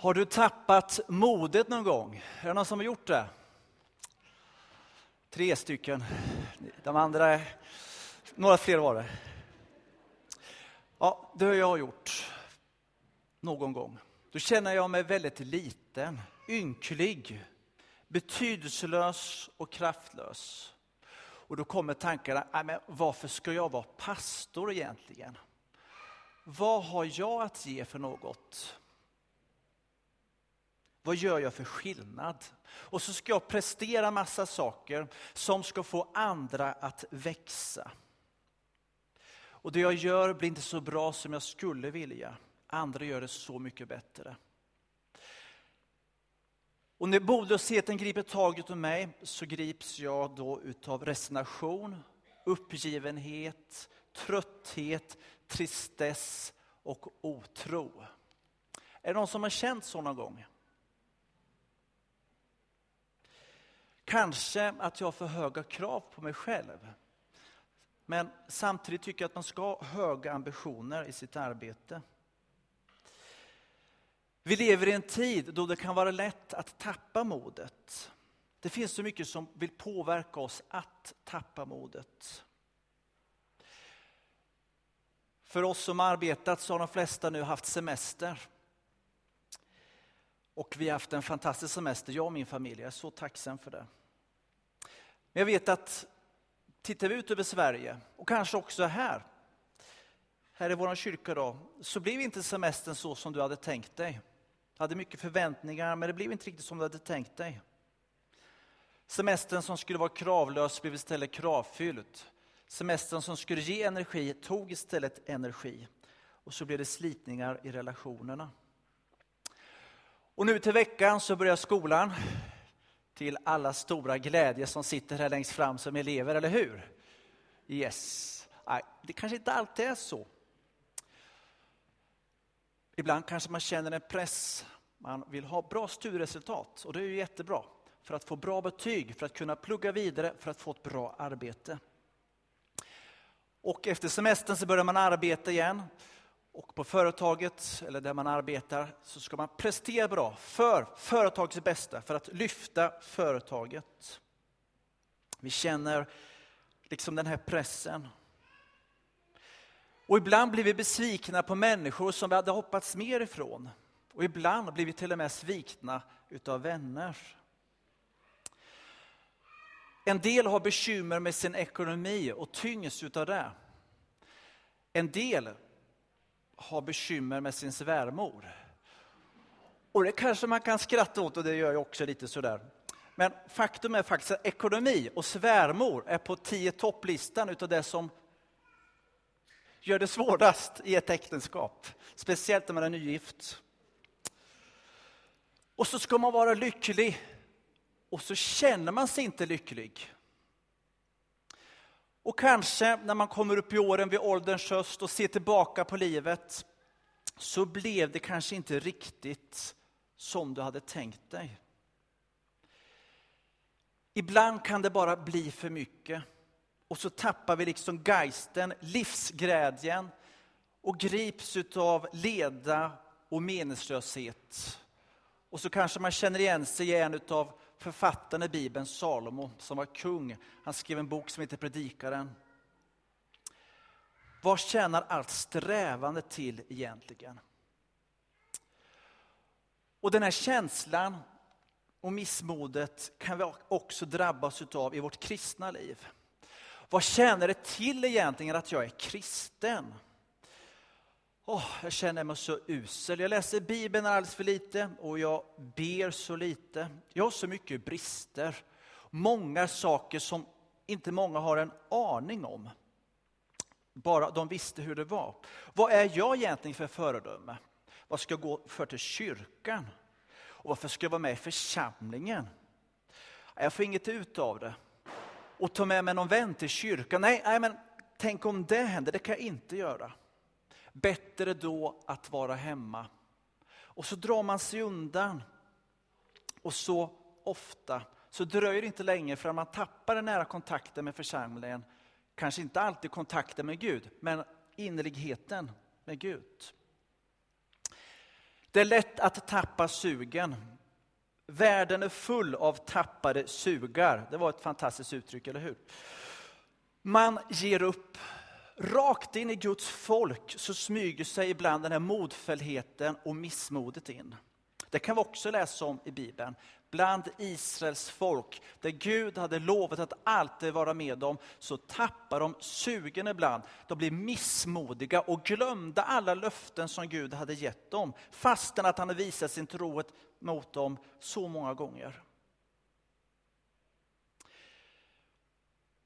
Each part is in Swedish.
Har du tappat modet någon gång? Är det någon som har gjort det? Tre stycken. De andra, några fler var det. Ja, det har jag gjort någon gång. Då känner jag mig väldigt liten, ynklig, betydelselös och kraftlös. Och då kommer tankarna, äh, men varför ska jag vara pastor egentligen? Vad har jag att ge för något? Vad gör jag för skillnad? Och så ska jag prestera massa saker som ska få andra att växa. Och det jag gör blir inte så bra som jag skulle vilja. Andra gör det så mycket bättre. Och när modlösheten griper taget om mig så grips jag då utav resignation, uppgivenhet, trötthet, tristess och otro. Är det någon som har känt så någon gång? Kanske att jag har för höga krav på mig själv. Men samtidigt tycker jag att man ska ha höga ambitioner i sitt arbete. Vi lever i en tid då det kan vara lätt att tappa modet. Det finns så mycket som vill påverka oss att tappa modet. För oss som arbetat så har de flesta nu haft semester. Och vi har haft en fantastisk semester, jag och min familj. Jag är så tacksam för det. Men jag vet att tittar vi ut över Sverige, och kanske också här, här i vår kyrka då, så blev inte semestern så som du hade tänkt dig. Du hade mycket förväntningar, men det blev inte riktigt som du hade tänkt dig. Semestern som skulle vara kravlös blev istället kravfylld. Semestern som skulle ge energi tog istället energi. Och så blev det slitningar i relationerna. Och nu till veckan så börjar skolan till alla stora glädje som sitter här längst fram som elever, eller hur? Yes. Nej, det kanske inte alltid är så. Ibland kanske man känner en press. Man vill ha bra studieresultat och det är ju jättebra. För att få bra betyg, för att kunna plugga vidare, för att få ett bra arbete. Och efter semestern så börjar man arbeta igen. Och på företaget, eller där man arbetar, så ska man prestera bra för företagets bästa, för att lyfta företaget. Vi känner liksom den här pressen. Och ibland blir vi besvikna på människor som vi hade hoppats mer ifrån. Och ibland blir vi till och med svikna utav vänner. En del har bekymmer med sin ekonomi och tyngs utav det. En del har bekymmer med sin svärmor. Och det kanske man kan skratta åt och det gör jag också lite sådär. Men faktum är faktiskt att ekonomi och svärmor är på tio topplistan utav det som gör det svårast i ett äktenskap. Speciellt när man är nygift. Och så ska man vara lycklig och så känner man sig inte lycklig. Och kanske när man kommer upp i åren vid ålderns höst och ser tillbaka på livet så blev det kanske inte riktigt som du hade tänkt dig. Ibland kan det bara bli för mycket och så tappar vi liksom geisten, livsglädjen och grips av leda och meningslöshet. Och så kanske man känner igen sig i en av författaren i Bibeln, Salomo, som var kung. Han skrev en bok som heter Predikaren. Vad tjänar allt strävande till egentligen? Och den här känslan och missmodet kan vi också drabbas av i vårt kristna liv. Vad tjänar det till egentligen att jag är kristen? Oh, jag känner mig så usel. Jag läser Bibeln alldeles för lite och jag ber så lite. Jag har så mycket brister. Många saker som inte många har en aning om. Bara de visste hur det var. Vad är jag egentligen för föredöme? Vad ska jag gå för till kyrkan? Och varför ska jag vara med i församlingen? Jag får inget ut av det. Och ta med mig någon vän till kyrkan? Nej, nej men tänk om det händer, det kan jag inte göra. Bättre då att vara hemma. Och så drar man sig undan. Och så ofta så dröjer det inte länge förrän man tappar den nära kontakten med församlingen. Kanske inte alltid kontakten med Gud, men innerligheten med Gud. Det är lätt att tappa sugen. Världen är full av tappade sugar. Det var ett fantastiskt uttryck, eller hur? Man ger upp. Rakt in i Guds folk så smyger sig ibland den här modfällheten och missmodet in. Det kan vi också läsa om i Bibeln. Bland Israels folk, där Gud hade lovat att alltid vara med dem, så tappar de sugen ibland. De blir missmodiga och glömde alla löften som Gud hade gett dem, fastän att han hade visat sin trohet mot dem så många gånger.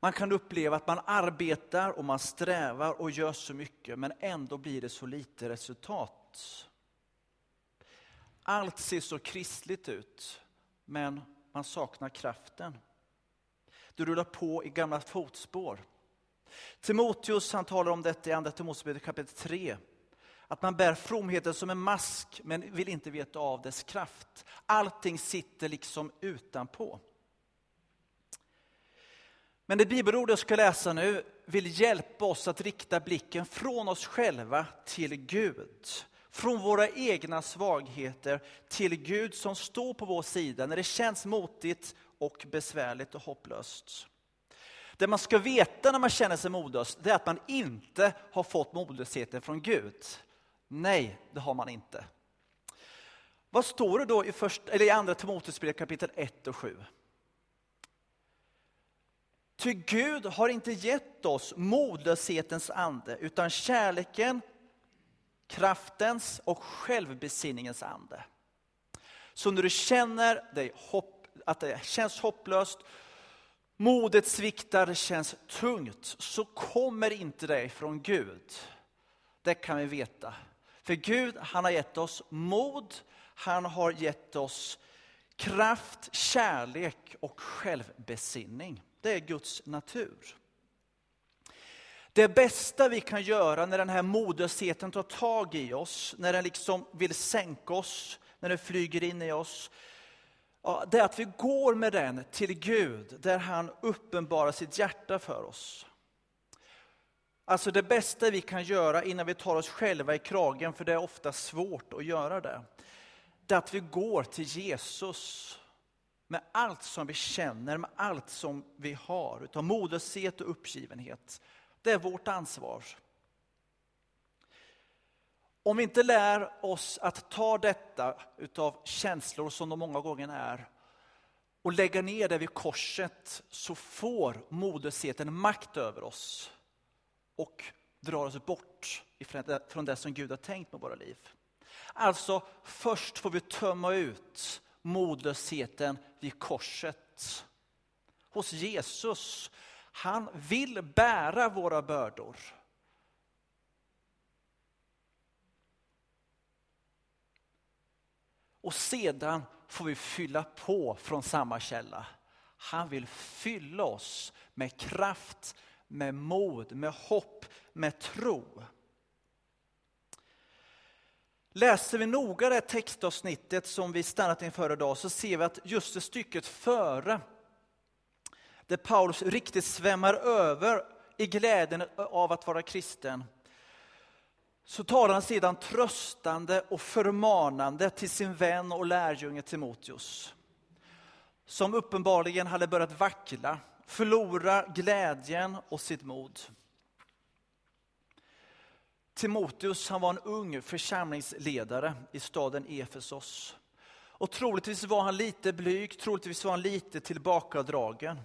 Man kan uppleva att man arbetar och man strävar och gör så mycket, men ändå blir det så lite resultat. Allt ser så kristligt ut, men man saknar kraften. Du rullar på i gamla fotspår. Timoteus han talar om detta i Andra Timoteusbrevet kapitel 3. Att man bär fromheten som en mask, men vill inte veta av dess kraft. Allting sitter liksom utanpå. Men det bibelord jag ska läsa nu vill hjälpa oss att rikta blicken från oss själva till Gud. Från våra egna svagheter till Gud som står på vår sida när det känns motigt och besvärligt och hopplöst. Det man ska veta när man känner sig modlös, det är att man inte har fått modlösheten från Gud. Nej, det har man inte. Vad står det då i, först, eller i andra Timoteusbrevet kapitel 1 och 7? Ty Gud har inte gett oss modlöshetens ande, utan kärleken, kraftens och självbesinningens ande. Så när du känner dig hopp, att det känns hopplöst, modet sviktar, det känns tungt, så kommer inte det från Gud. Det kan vi veta. För Gud, han har gett oss mod, han har gett oss kraft, kärlek och självbesinning. Det är Guds natur. Det bästa vi kan göra när den här modlösheten tar tag i oss, när den liksom vill sänka oss, när den flyger in i oss, ja, det är att vi går med den till Gud, där han uppenbarar sitt hjärta för oss. Alltså det bästa vi kan göra innan vi tar oss själva i kragen, för det är ofta svårt att göra det, det är att vi går till Jesus med allt som vi känner, med allt som vi har, utav modlöshet och uppgivenhet. Det är vårt ansvar. Om vi inte lär oss att ta detta utav känslor som de många gånger är och lägga ner det vid korset så får modlösheten makt över oss och drar oss bort från det som Gud har tänkt med våra liv. Alltså, först får vi tömma ut modlösheten vid korset. Hos Jesus. Han vill bära våra bördor. Och sedan får vi fylla på från samma källa. Han vill fylla oss med kraft, med mod, med hopp, med tro. Läser vi noga det textavsnittet som vi stannat inför idag så ser vi att just det stycket före, där Paulus riktigt svämmar över i glädjen av att vara kristen, så talar han sedan tröstande och förmanande till sin vän och lärjunge Timoteus, som uppenbarligen hade börjat vackla, förlora glädjen och sitt mod. Timoteus han var en ung församlingsledare i staden Efesos. Och troligtvis var han lite blyg, troligtvis var han lite tillbakadragen.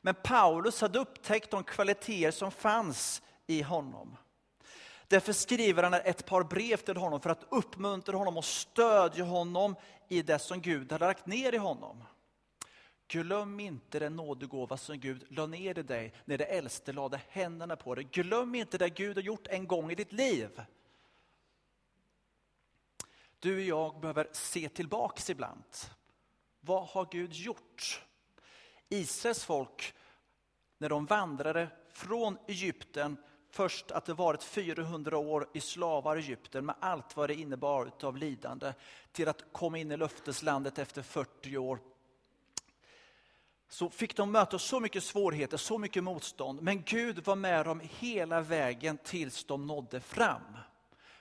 Men Paulus hade upptäckt de kvaliteter som fanns i honom. Därför skriver han ett par brev till honom för att uppmuntra honom och stödja honom i det som Gud hade lagt ner i honom. Glöm inte den nådegåva som Gud la ner i dig när det äldste lade händerna på dig. Glöm inte det Gud har gjort en gång i ditt liv. Du och jag behöver se tillbaks ibland. Vad har Gud gjort? Israels folk, när de vandrade från Egypten, först att det varit 400 år i slavar i Egypten med allt vad det innebar av lidande, till att komma in i löfteslandet efter 40 år så fick de möta så mycket svårigheter, så mycket motstånd. Men Gud var med dem hela vägen tills de nådde fram.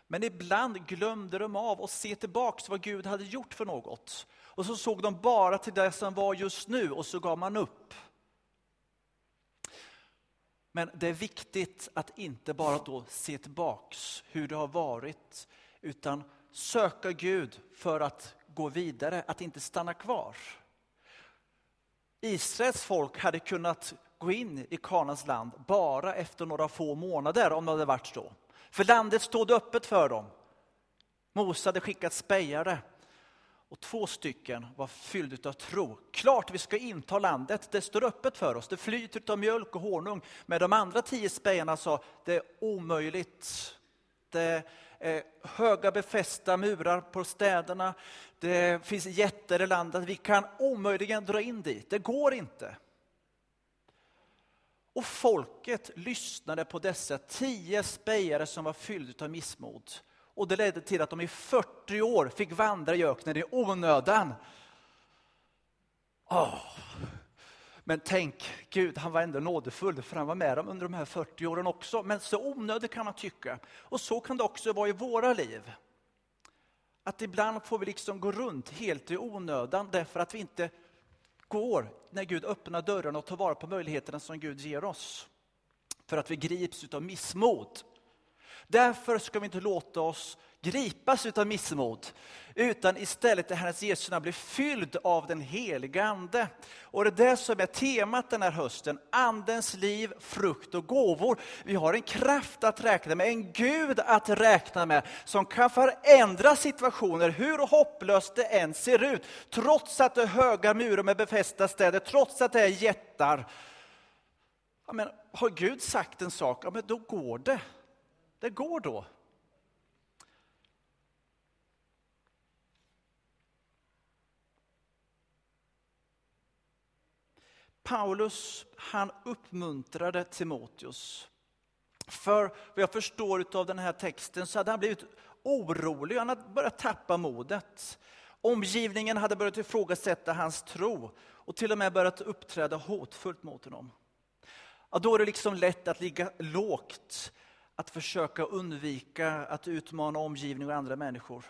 Men ibland glömde de av att se tillbaks vad Gud hade gjort för något. Och så såg de bara till det som var just nu och så gav man upp. Men det är viktigt att inte bara då se tillbaks hur det har varit, utan söka Gud för att gå vidare, att inte stanna kvar. Israels folk hade kunnat gå in i Kanans land bara efter några få månader om det hade varit så. För landet stod öppet för dem. Mose hade skickat spejare och två stycken var fyllda av tro. Klart vi ska inta landet, det står öppet för oss, det flyter av mjölk och honung. Men de andra tio spejarna sa, det är omöjligt. Det Eh, höga befästa murar på städerna, det finns jätter i landet, vi kan omöjligen dra in dit, det går inte. Och folket lyssnade på dessa tio spejare som var fyllda av missmod. Och det ledde till att de i 40 år fick vandra i öknen i onödan. Oh. Men tänk, Gud han var ändå nådefull för han var med dem under de här 40 åren också. Men så onödigt kan man tycka. Och så kan det också vara i våra liv. Att ibland får vi liksom gå runt helt i onödan därför att vi inte går när Gud öppnar dörrarna och tar vara på möjligheterna som Gud ger oss. För att vi grips av missmod. Därför ska vi inte låta oss gripas av missmod, utan istället i Herrens Jesu namn bli fylld av den heliga Ande. Och det är det som är temat den här hösten, Andens liv, frukt och gåvor. Vi har en kraft att räkna med, en Gud att räkna med, som kan förändra situationer, hur hopplöst det än ser ut. Trots att det är höga murar med befästa städer, trots att det är jättar. Ja, men har Gud sagt en sak, ja, men då går det. Det går då. Paulus han uppmuntrade Timoteus. För vad jag förstår av den här texten så hade han blivit orolig, han hade börjat tappa modet. Omgivningen hade börjat ifrågasätta hans tro och till och med börjat uppträda hotfullt mot honom. Ja, då är det liksom lätt att ligga lågt att försöka undvika att utmana omgivning och andra människor.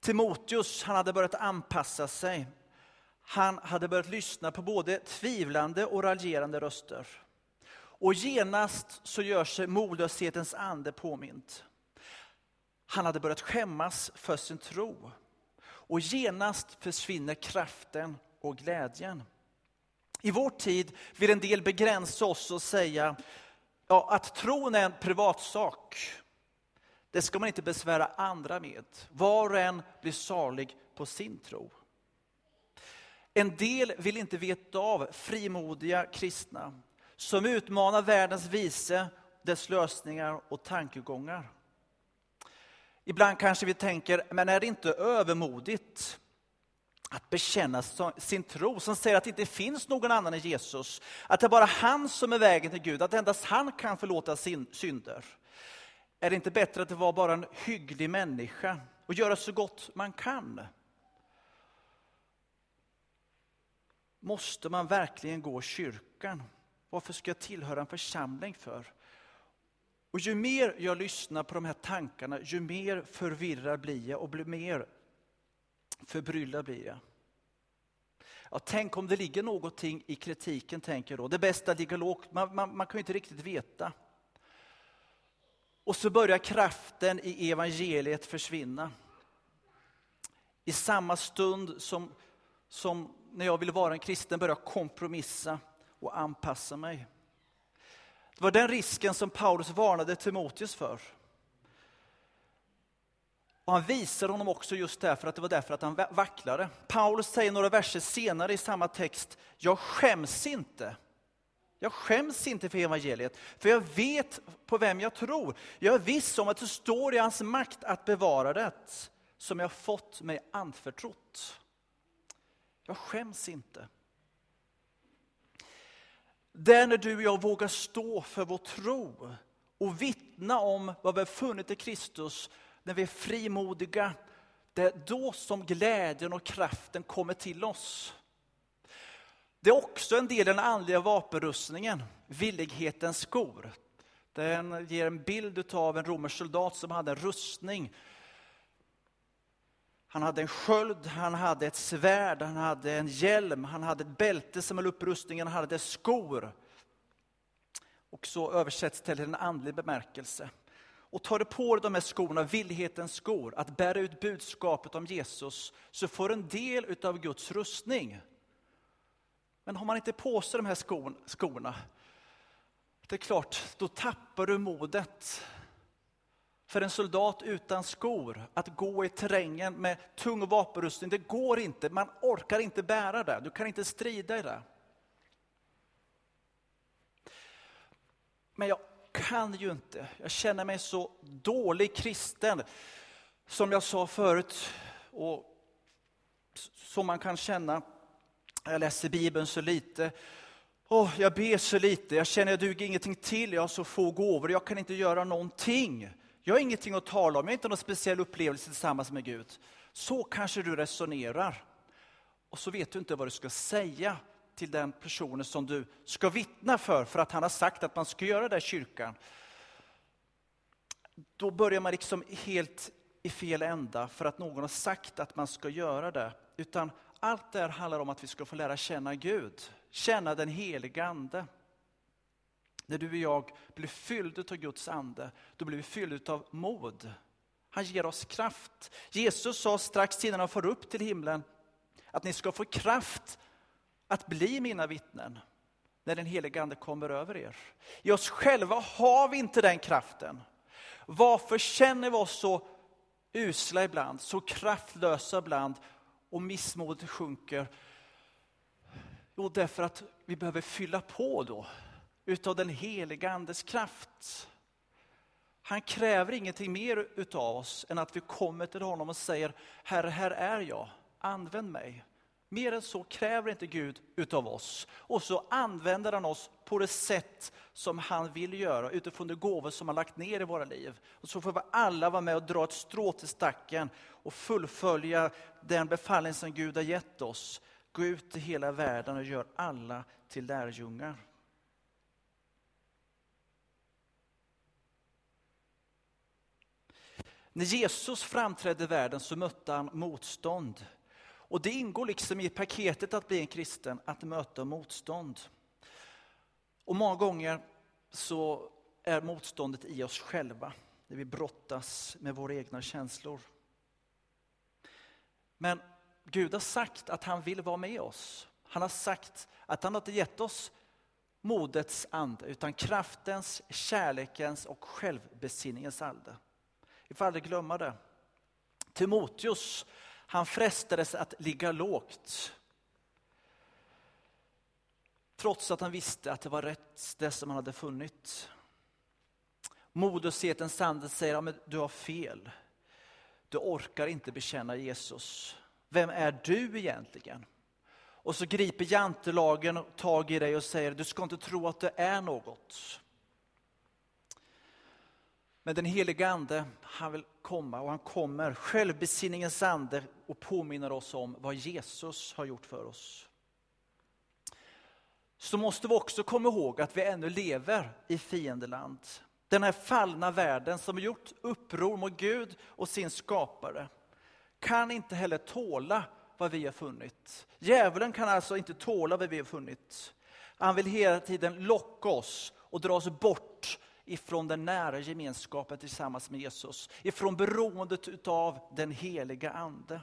Timoteus han hade börjat anpassa sig. Han hade börjat lyssna på både tvivlande och raljerande röster. Och genast så gör sig modlöshetens ande påmind. Han hade börjat skämmas för sin tro. Och genast försvinner kraften och glädjen. I vår tid vill en del begränsa oss och säga Ja, att tron är en privatsak, det ska man inte besvära andra med. Var och en blir salig på sin tro. En del vill inte veta av frimodiga kristna som utmanar världens vise, dess lösningar och tankegångar. Ibland kanske vi tänker, men är det inte övermodigt att bekänna sin tro, som säger att det inte finns någon annan än Jesus. Att det är bara han som är vägen till Gud, att endast han kan förlåta sin synder. Är det inte bättre att vara bara en hygglig människa och göra så gott man kan? Måste man verkligen gå i kyrkan? Varför ska jag tillhöra en församling för? Och ju mer jag lyssnar på de här tankarna, ju mer förvirrad blir jag och blir mer Förbryllad blir jag. Ja, tänk om det ligger någonting i kritiken, tänker jag då. Det bästa ligger lågt, man, man, man kan ju inte riktigt veta. Och så börjar kraften i evangeliet försvinna. I samma stund som, som när jag ville vara en kristen började jag kompromissa och anpassa mig. Det var den risken som Paulus varnade Timoteus för. Och han visar honom också just därför att det var därför att han vacklade. Paulus säger några verser senare i samma text, jag skäms inte. Jag skäms inte för evangeliet, för jag vet på vem jag tror. Jag är viss om att det står i hans makt att bevara det, som jag fått mig anförtrott. Jag skäms inte. Där är när du och jag vågar stå för vår tro och vittna om vad vi har funnit i Kristus när vi är frimodiga, det är då som glädjen och kraften kommer till oss. Det är också en del i den andliga vapenrustningen, villighetens skor. Den ger en bild av en romersk soldat som hade en rustning. Han hade en sköld, han hade ett svärd, han hade en hjälm, han hade ett bälte som höll upp rustningen, han hade skor. Och så översätts det till en andlig bemärkelse. Och tar du på dig de här skorna, villighetens skor, att bära ut budskapet om Jesus, så får du en del av Guds rustning. Men har man inte på sig de här skorna, det är klart, då tappar du modet. För en soldat utan skor, att gå i terrängen med tung vapenrustning, det går inte. Man orkar inte bära det, du kan inte strida i det. Men jag kan ju inte, jag känner mig så dålig kristen. Som jag sa förut, och som man kan känna, jag läser Bibeln så lite, oh, jag ber så lite, jag känner att jag duger ingenting till, jag har så få gåvor, jag kan inte göra någonting. Jag har ingenting att tala om, jag har inte någon speciell upplevelse tillsammans med Gud. Så kanske du resonerar. Och så vet du inte vad du ska säga till den personen som du ska vittna för, för att han har sagt att man ska göra det i kyrkan. Då börjar man liksom helt i fel ända för att någon har sagt att man ska göra det. Utan allt det här handlar om att vi ska få lära känna Gud, känna den heliga Ande. När du och jag blir fyllda av Guds ande, då blir vi fyllda av mod. Han ger oss kraft. Jesus sa strax innan han for upp till himlen att ni ska få kraft att bli mina vittnen när den helige Ande kommer över er. I oss själva har vi inte den kraften. Varför känner vi oss så usla ibland, så kraftlösa ibland och missmodet sjunker? Jo, därför att vi behöver fylla på då utav den heliga Andes kraft. Han kräver ingenting mer utav oss än att vi kommer till honom och säger Herre, här är jag, använd mig. Mer än så kräver inte Gud utav oss. Och så använder han oss på det sätt som han vill göra utifrån de gåvor som han lagt ner i våra liv. Och så får vi alla vara med och dra ett strå till stacken och fullfölja den befallning som Gud har gett oss. Gå ut i hela världen och gör alla till lärjungar. När Jesus framträdde i världen så mötte han motstånd. Och det ingår liksom i paketet att bli en kristen, att möta motstånd. Och många gånger så är motståndet i oss själva, när vi brottas med våra egna känslor. Men Gud har sagt att han vill vara med oss. Han har sagt att han inte gett oss modets ande, utan kraftens, kärlekens och självbesinningens ande. Vi får aldrig glömma det. Timoteus, han frestades att ligga lågt. Trots att han visste att det var rätt, det som han hade funnit. Modlöshetens ande säger, ja, du har fel. Du orkar inte bekänna Jesus. Vem är du egentligen? Och så griper jantelagen tag i dig och säger, du ska inte tro att det är något. Men den helige Ande, han vill komma och han kommer, självbesinningens ande och påminner oss om vad Jesus har gjort för oss. Så måste vi också komma ihåg att vi ännu lever i fiendeland. Den här fallna världen som har gjort uppror mot Gud och sin skapare kan inte heller tåla vad vi har funnit. Djävulen kan alltså inte tåla vad vi har funnit. Han vill hela tiden locka oss och dra oss bort ifrån den nära gemenskapen tillsammans med Jesus, ifrån beroendet utav den heliga Ande.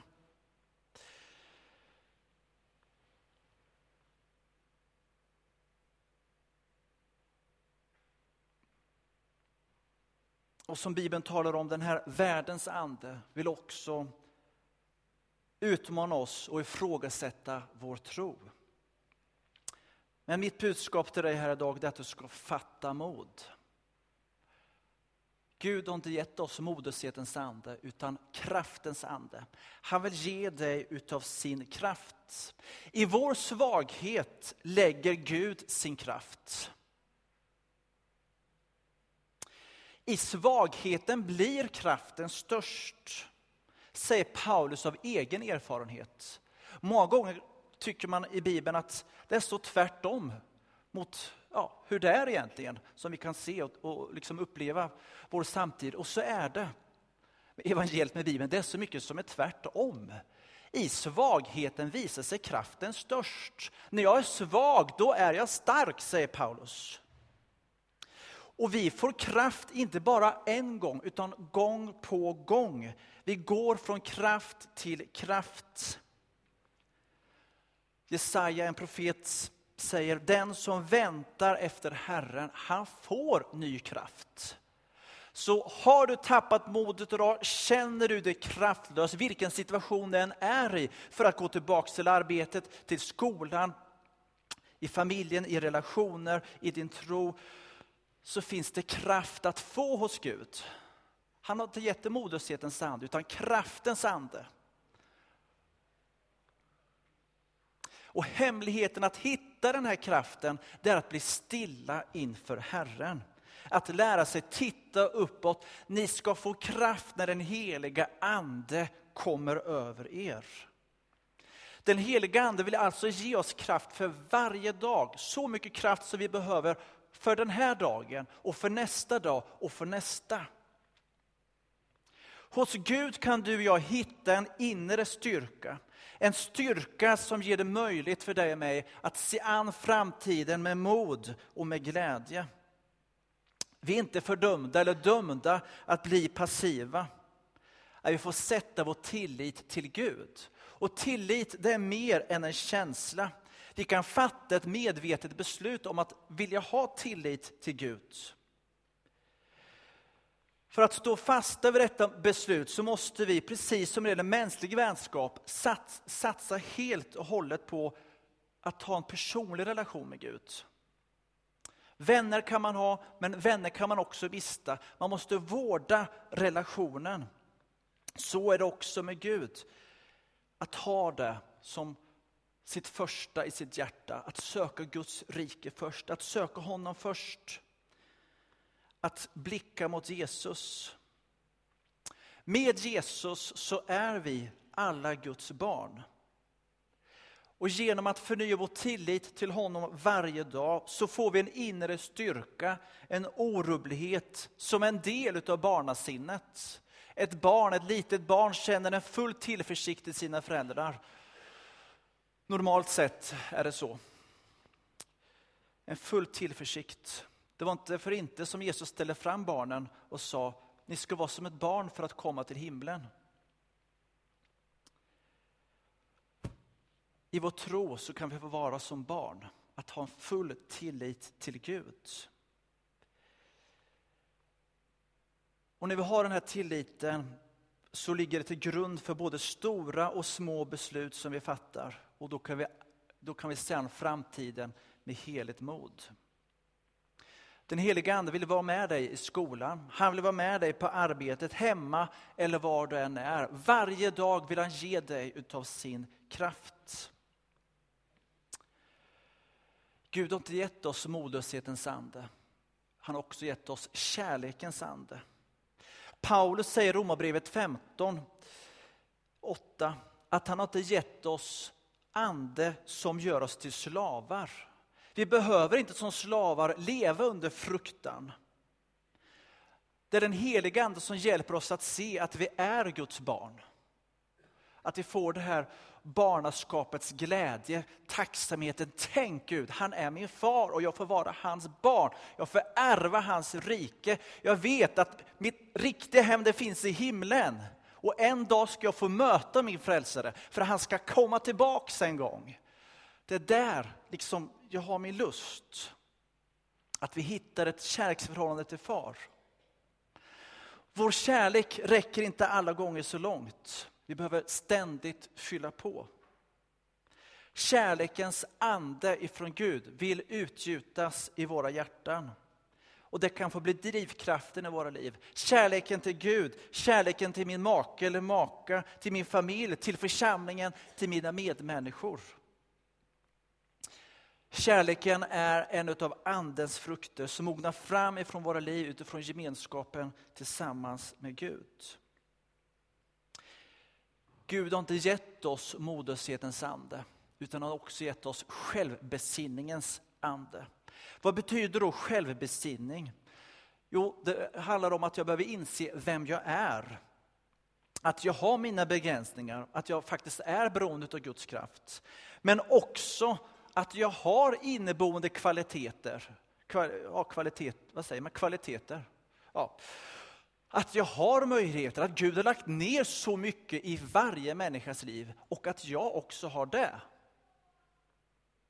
Och som Bibeln talar om, den här världens ande vill också utmana oss och ifrågasätta vår tro. Men mitt budskap till dig här idag är att du ska fatta mod. Gud har inte gett oss modlöshetens ande, utan kraftens ande. Han vill ge dig utav sin kraft. I vår svaghet lägger Gud sin kraft. I svagheten blir kraften störst, säger Paulus av egen erfarenhet. Många gånger tycker man i Bibeln att det är så tvärtom mot ja, hur det är egentligen, som vi kan se och, och liksom uppleva vår samtid. Och så är det. Evangeliet med Bibeln, det är så mycket som är tvärtom. I svagheten visar sig kraften störst. När jag är svag, då är jag stark, säger Paulus. Och vi får kraft inte bara en gång, utan gång på gång. Vi går från kraft till kraft. Jesaja, en profet, säger den som väntar efter Herren, han får ny kraft. Så har du tappat modet idag, känner du dig kraftlös, vilken situation den är i, för att gå tillbaka till arbetet, till skolan, i familjen, i relationer, i din tro, så finns det kraft att få hos Gud. Han har inte gett dig modlöshetens ande, utan kraftens ande. Och hemligheten att hitta den här kraften, det är att bli stilla inför Herren. Att lära sig titta uppåt. Ni ska få kraft när den heliga ande kommer över er. Den heliga ande vill alltså ge oss kraft för varje dag. Så mycket kraft som vi behöver för den här dagen och för nästa dag och för nästa. Hos Gud kan du och jag hitta en inre styrka. En styrka som ger det möjligt för dig och mig att se an framtiden med mod och med glädje. Vi är inte fördömda eller dömda att bli passiva. Vi får sätta vår tillit till Gud. Och tillit det är mer än en känsla. Vi kan fatta ett medvetet beslut om att vilja ha tillit till Gud. För att stå fasta vid detta beslut så måste vi, precis som det mänsklig vänskap, satsa helt och hållet på att ha en personlig relation med Gud. Vänner kan man ha, men vänner kan man också mista. Man måste vårda relationen. Så är det också med Gud. Att ha det som sitt första i sitt hjärta, att söka Guds rike först, att söka honom först. Att blicka mot Jesus. Med Jesus så är vi alla Guds barn. Och genom att förnya vår tillit till honom varje dag så får vi en inre styrka, en orubblighet som en del av barnasinnet. Ett barn, ett litet barn känner en full tillförsikt till sina föräldrar. Normalt sett är det så. En full tillförsikt. Det var inte för inte som Jesus ställde fram barnen och sa, ni ska vara som ett barn för att komma till himlen. I vår tro så kan vi få vara som barn, att ha en full tillit till Gud. Och när vi har den här tilliten så ligger det till grund för både stora och små beslut som vi fattar. Och då kan vi, då kan vi se an framtiden med heligt mod. Den heliga Ande vill vara med dig i skolan, han vill vara med dig på arbetet, hemma eller var du än är. Varje dag vill han ge dig utav sin kraft. Gud har inte gett oss modlöshetens ande. Han har också gett oss kärlekens ande. Paulus säger i Romarbrevet 15, 8, att han har inte gett oss ande som gör oss till slavar. Vi behöver inte som slavar leva under fruktan. Det är den heliga Ande som hjälper oss att se att vi är Guds barn. Att vi får det här barnaskapets glädje, tacksamheten. Tänk Gud, han är min far och jag får vara hans barn. Jag får ärva hans rike. Jag vet att mitt riktiga hem det finns i himlen. Och en dag ska jag få möta min frälsare, för han ska komma tillbaks en gång. Det är där liksom jag har min lust. Att vi hittar ett kärleksförhållande till far. Vår kärlek räcker inte alla gånger så långt. Vi behöver ständigt fylla på. Kärlekens ande ifrån Gud vill utgjutas i våra hjärtan. Och det kan få bli drivkraften i våra liv. Kärleken till Gud, kärleken till min make eller maka, till min familj, till församlingen, till mina medmänniskor. Kärleken är en av Andens frukter som mognar fram ifrån våra liv utifrån gemenskapen tillsammans med Gud. Gud har inte gett oss modlöshetens ande, utan har också gett oss självbesinningens ande. Vad betyder då självbesinning? Jo, det handlar om att jag behöver inse vem jag är. Att jag har mina begränsningar, att jag faktiskt är beroende av Guds kraft. Men också att jag har inneboende kvaliteter. ja, kvalitet, vad säger man? Kvaliteter. Ja. Att jag har möjligheter, att Gud har lagt ner så mycket i varje människas liv och att jag också har det.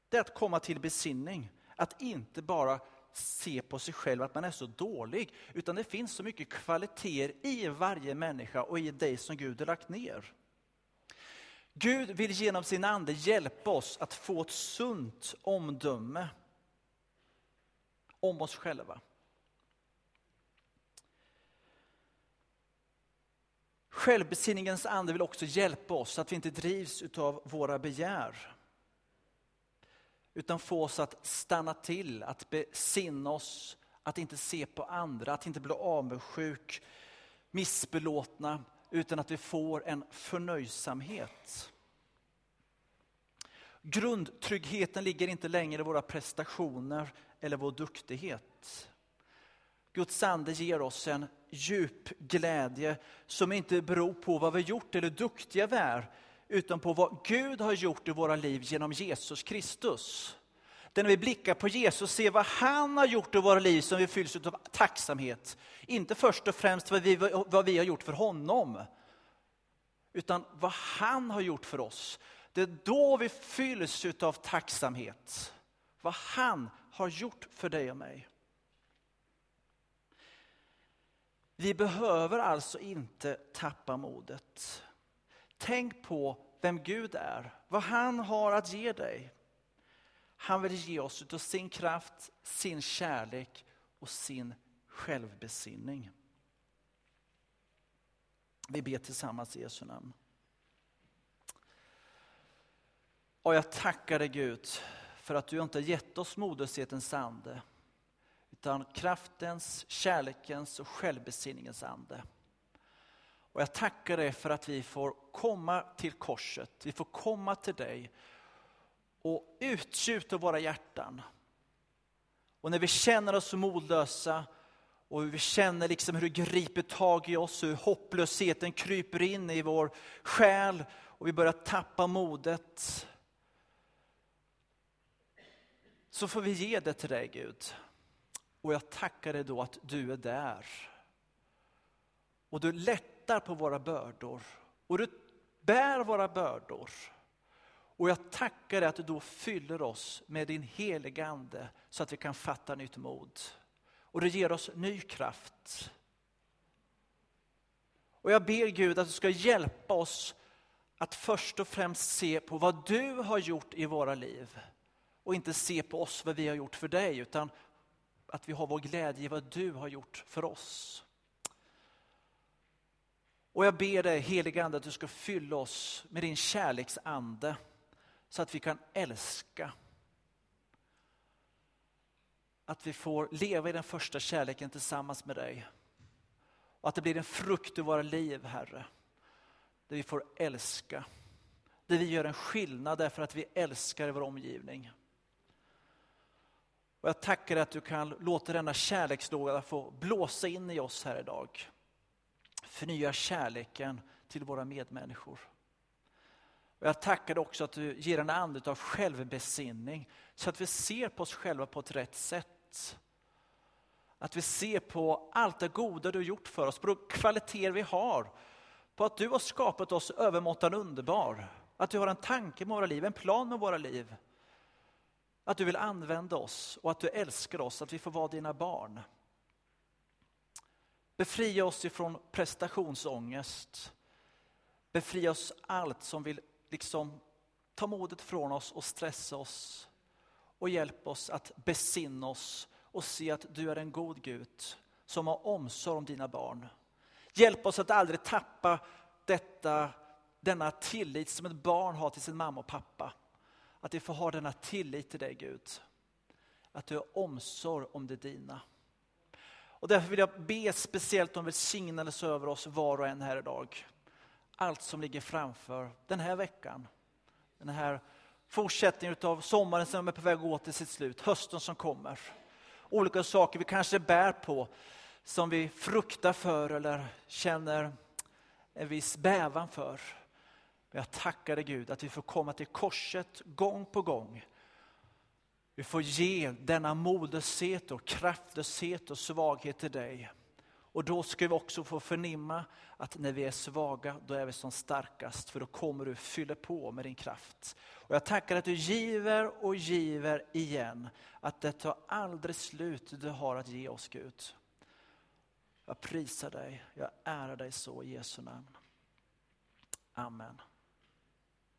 Det är att komma till besinning, att inte bara se på sig själv att man är så dålig, utan det finns så mycket kvaliteter i varje människa och i dig som Gud har lagt ner. Gud vill genom sin ande hjälpa oss att få ett sunt omdöme om oss själva. Självbesinningens ande vill också hjälpa oss så att vi inte drivs av våra begär. Utan få oss att stanna till, att besinna oss, att inte se på andra, att inte bli avundsjuk, missbelåtna, utan att vi får en förnöjsamhet. Grundtryggheten ligger inte längre i våra prestationer eller vår duktighet. Guds ande ger oss en djup glädje som inte beror på vad vi gjort eller hur duktiga vi är, utan på vad Gud har gjort i våra liv genom Jesus Kristus när vi blickar på Jesus ser vad han har gjort i våra liv som vi fylls av tacksamhet. Inte först och främst vad vi, vad vi har gjort för honom, utan vad han har gjort för oss. Det är då vi fylls av tacksamhet. Vad han har gjort för dig och mig. Vi behöver alltså inte tappa modet. Tänk på vem Gud är, vad han har att ge dig. Han vill ge oss av sin kraft, sin kärlek och sin självbesinning. Vi ber tillsammans i Jesu namn. Och jag tackar dig Gud för att du inte har gett oss modershetens ande utan kraftens, kärlekens och självbesinningens ande. Och jag tackar dig för att vi får komma till korset, vi får komma till dig och utgjuter våra hjärtan. Och när vi känner oss modlösa och vi känner liksom hur det griper tag i oss, hur hopplösheten kryper in i vår själ och vi börjar tappa modet. Så får vi ge det till dig Gud. Och jag tackar dig då att du är där. Och du lättar på våra bördor. Och du bär våra bördor. Och jag tackar dig att du då fyller oss med din heliga Ande så att vi kan fatta nytt mod. Och du ger oss ny kraft. Och jag ber Gud att du ska hjälpa oss att först och främst se på vad du har gjort i våra liv. Och inte se på oss vad vi har gjort för dig, utan att vi har vår glädje i vad du har gjort för oss. Och jag ber dig helige Ande att du ska fylla oss med din kärleksande så att vi kan älska. Att vi får leva i den första kärleken tillsammans med dig. Och att det blir en frukt i våra liv, Herre. Där vi får älska. Där vi gör en skillnad därför att vi älskar i vår omgivning. Och jag tackar dig att du kan låta denna kärlekslåga få blåsa in i oss här idag. Förnya kärleken till våra medmänniskor. Och jag tackar dig också att du ger en ande av självbesinning så att vi ser på oss själva på ett rätt sätt. Att vi ser på allt det goda du har gjort för oss, på de kvaliteter vi har. På att du har skapat oss övermåttan underbar. Att du har en tanke med våra liv, en plan med våra liv. Att du vill använda oss och att du älskar oss, att vi får vara dina barn. Befria oss ifrån prestationsångest. Befria oss allt som vill liksom ta modet från oss och stressa oss. Och hjälp oss att besinna oss och se att du är en god Gud som har omsorg om dina barn. Hjälp oss att aldrig tappa detta, denna tillit som ett barn har till sin mamma och pappa. Att vi får ha denna tillit till dig Gud. Att du har omsorg om det dina. Och därför vill jag be speciellt om välsignelse över oss var och en här idag. Allt som ligger framför den här veckan. Den här fortsättningen av sommaren som är på väg att gå till sitt slut, hösten som kommer. Olika saker vi kanske bär på, som vi fruktar för eller känner en viss bävan för. Men jag tackar dig Gud att vi får komma till korset gång på gång. Vi får ge denna modlöshet och kraftlöshet och svaghet till dig. Och då ska vi också få förnimma att när vi är svaga, då är vi som starkast. För då kommer du fylla på med din kraft. Och jag tackar att du giver och giver igen. Att det tar aldrig slut du har att ge oss Gud. Jag prisar dig, jag ärar dig så i Jesu namn. Amen.